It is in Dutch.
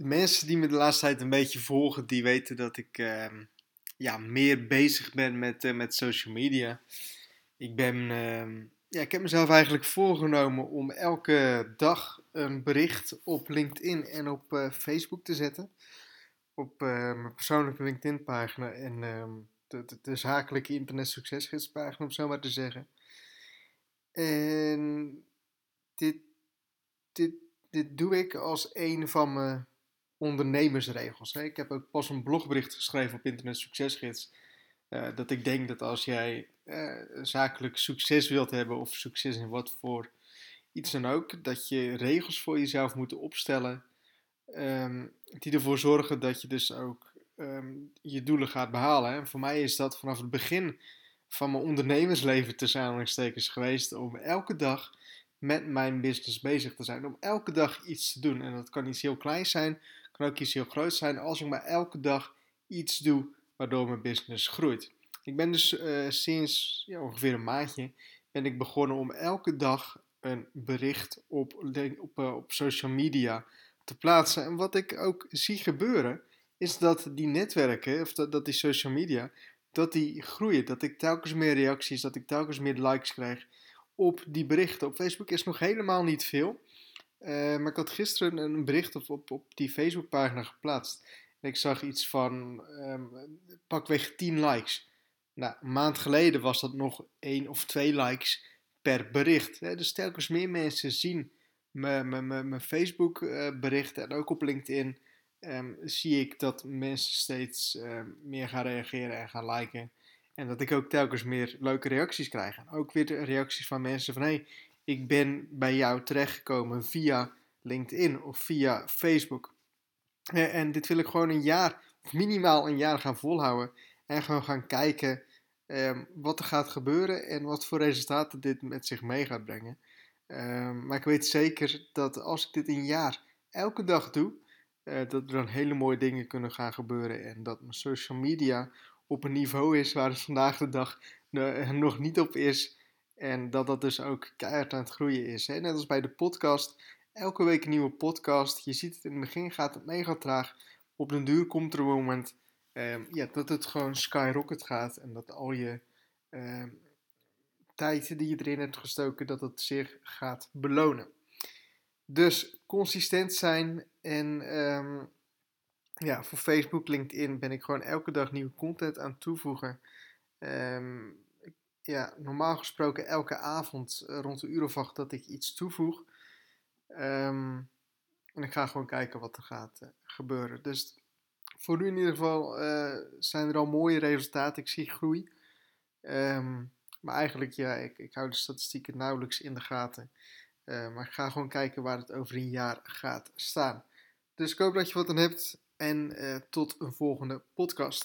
de mensen die me de laatste tijd een beetje volgen, die weten dat ik ehm, ja, meer bezig ben met, uh, met social media. Ik, ben, ehm, ja, ik heb mezelf eigenlijk voorgenomen om elke dag een bericht op LinkedIn en op uh, Facebook te zetten. Op uh, mijn persoonlijke LinkedIn-pagina en ehm, de, zakelijke internet succesgidspagina, om zo maar te zeggen. En dit, dit, dit doe ik als een van mijn ondernemersregels. Ik heb ook pas een blogbericht geschreven op Internet Succesgids. Uh, dat ik denk dat als jij uh, zakelijk succes wilt hebben of succes in wat voor iets dan ook, dat je regels voor jezelf moet opstellen um, die ervoor zorgen dat je dus ook um, je doelen gaat behalen. En voor mij is dat vanaf het begin van mijn ondernemersleven tussen aanhalingstekens geweest om elke dag met mijn business bezig te zijn. Om elke dag iets te doen. En dat kan iets heel kleins zijn, kan ook iets heel groots zijn. Als ik maar elke dag iets doe waardoor mijn business groeit. Ik ben dus uh, sinds ja, ongeveer een maandje ben ik begonnen om elke dag een bericht op, op, uh, op social media te plaatsen. En wat ik ook zie gebeuren, is dat die netwerken, of dat, dat die social media, dat die groeien. Dat ik telkens meer reacties, dat ik telkens meer likes krijg op die berichten. Op Facebook is nog helemaal niet veel. Uh, maar ik had gisteren een bericht op, op, op die Facebookpagina geplaatst. En ik zag iets van um, pakweg 10 likes. Nou, een maand geleden was dat nog één of twee likes per bericht. Hè? Dus telkens meer mensen zien mijn Facebook uh, berichten en ook op LinkedIn um, zie ik dat mensen steeds uh, meer gaan reageren en gaan liken. En dat ik ook telkens meer leuke reacties krijg. Ook weer reacties van mensen van hé, hey, ik ben bij jou terechtgekomen via LinkedIn of via Facebook. Uh, en dit wil ik gewoon een jaar, of minimaal een jaar gaan volhouden. En gewoon gaan kijken um, wat er gaat gebeuren en wat voor resultaten dit met zich mee gaat brengen. Um, maar ik weet zeker dat als ik dit een jaar elke dag doe, uh, dat er dan hele mooie dingen kunnen gaan gebeuren. En dat mijn social media op een niveau is waar het vandaag de dag uh, nog niet op is. En dat dat dus ook keihard aan het groeien is. Hè? Net als bij de podcast. Elke week een nieuwe podcast. Je ziet het in het begin gaat het mega traag. Op den duur komt er een moment um, ja, dat het gewoon skyrocket gaat. En dat al je um, tijd die je erin hebt gestoken, dat het zich gaat belonen. Dus consistent zijn en um, ja, voor Facebook, LinkedIn ben ik gewoon elke dag nieuwe content aan het toevoegen. Um, ja, normaal gesproken elke avond uh, rond de uur of acht dat ik iets toevoeg. Um, en ik ga gewoon kijken wat er gaat uh, gebeuren. Dus voor nu in ieder geval uh, zijn er al mooie resultaten. Ik zie groei. Um, maar eigenlijk, ja, ik, ik hou de statistieken nauwelijks in de gaten. Maar ik ga gewoon kijken waar het over een jaar gaat staan. Dus ik hoop dat je wat aan hebt en tot een volgende podcast.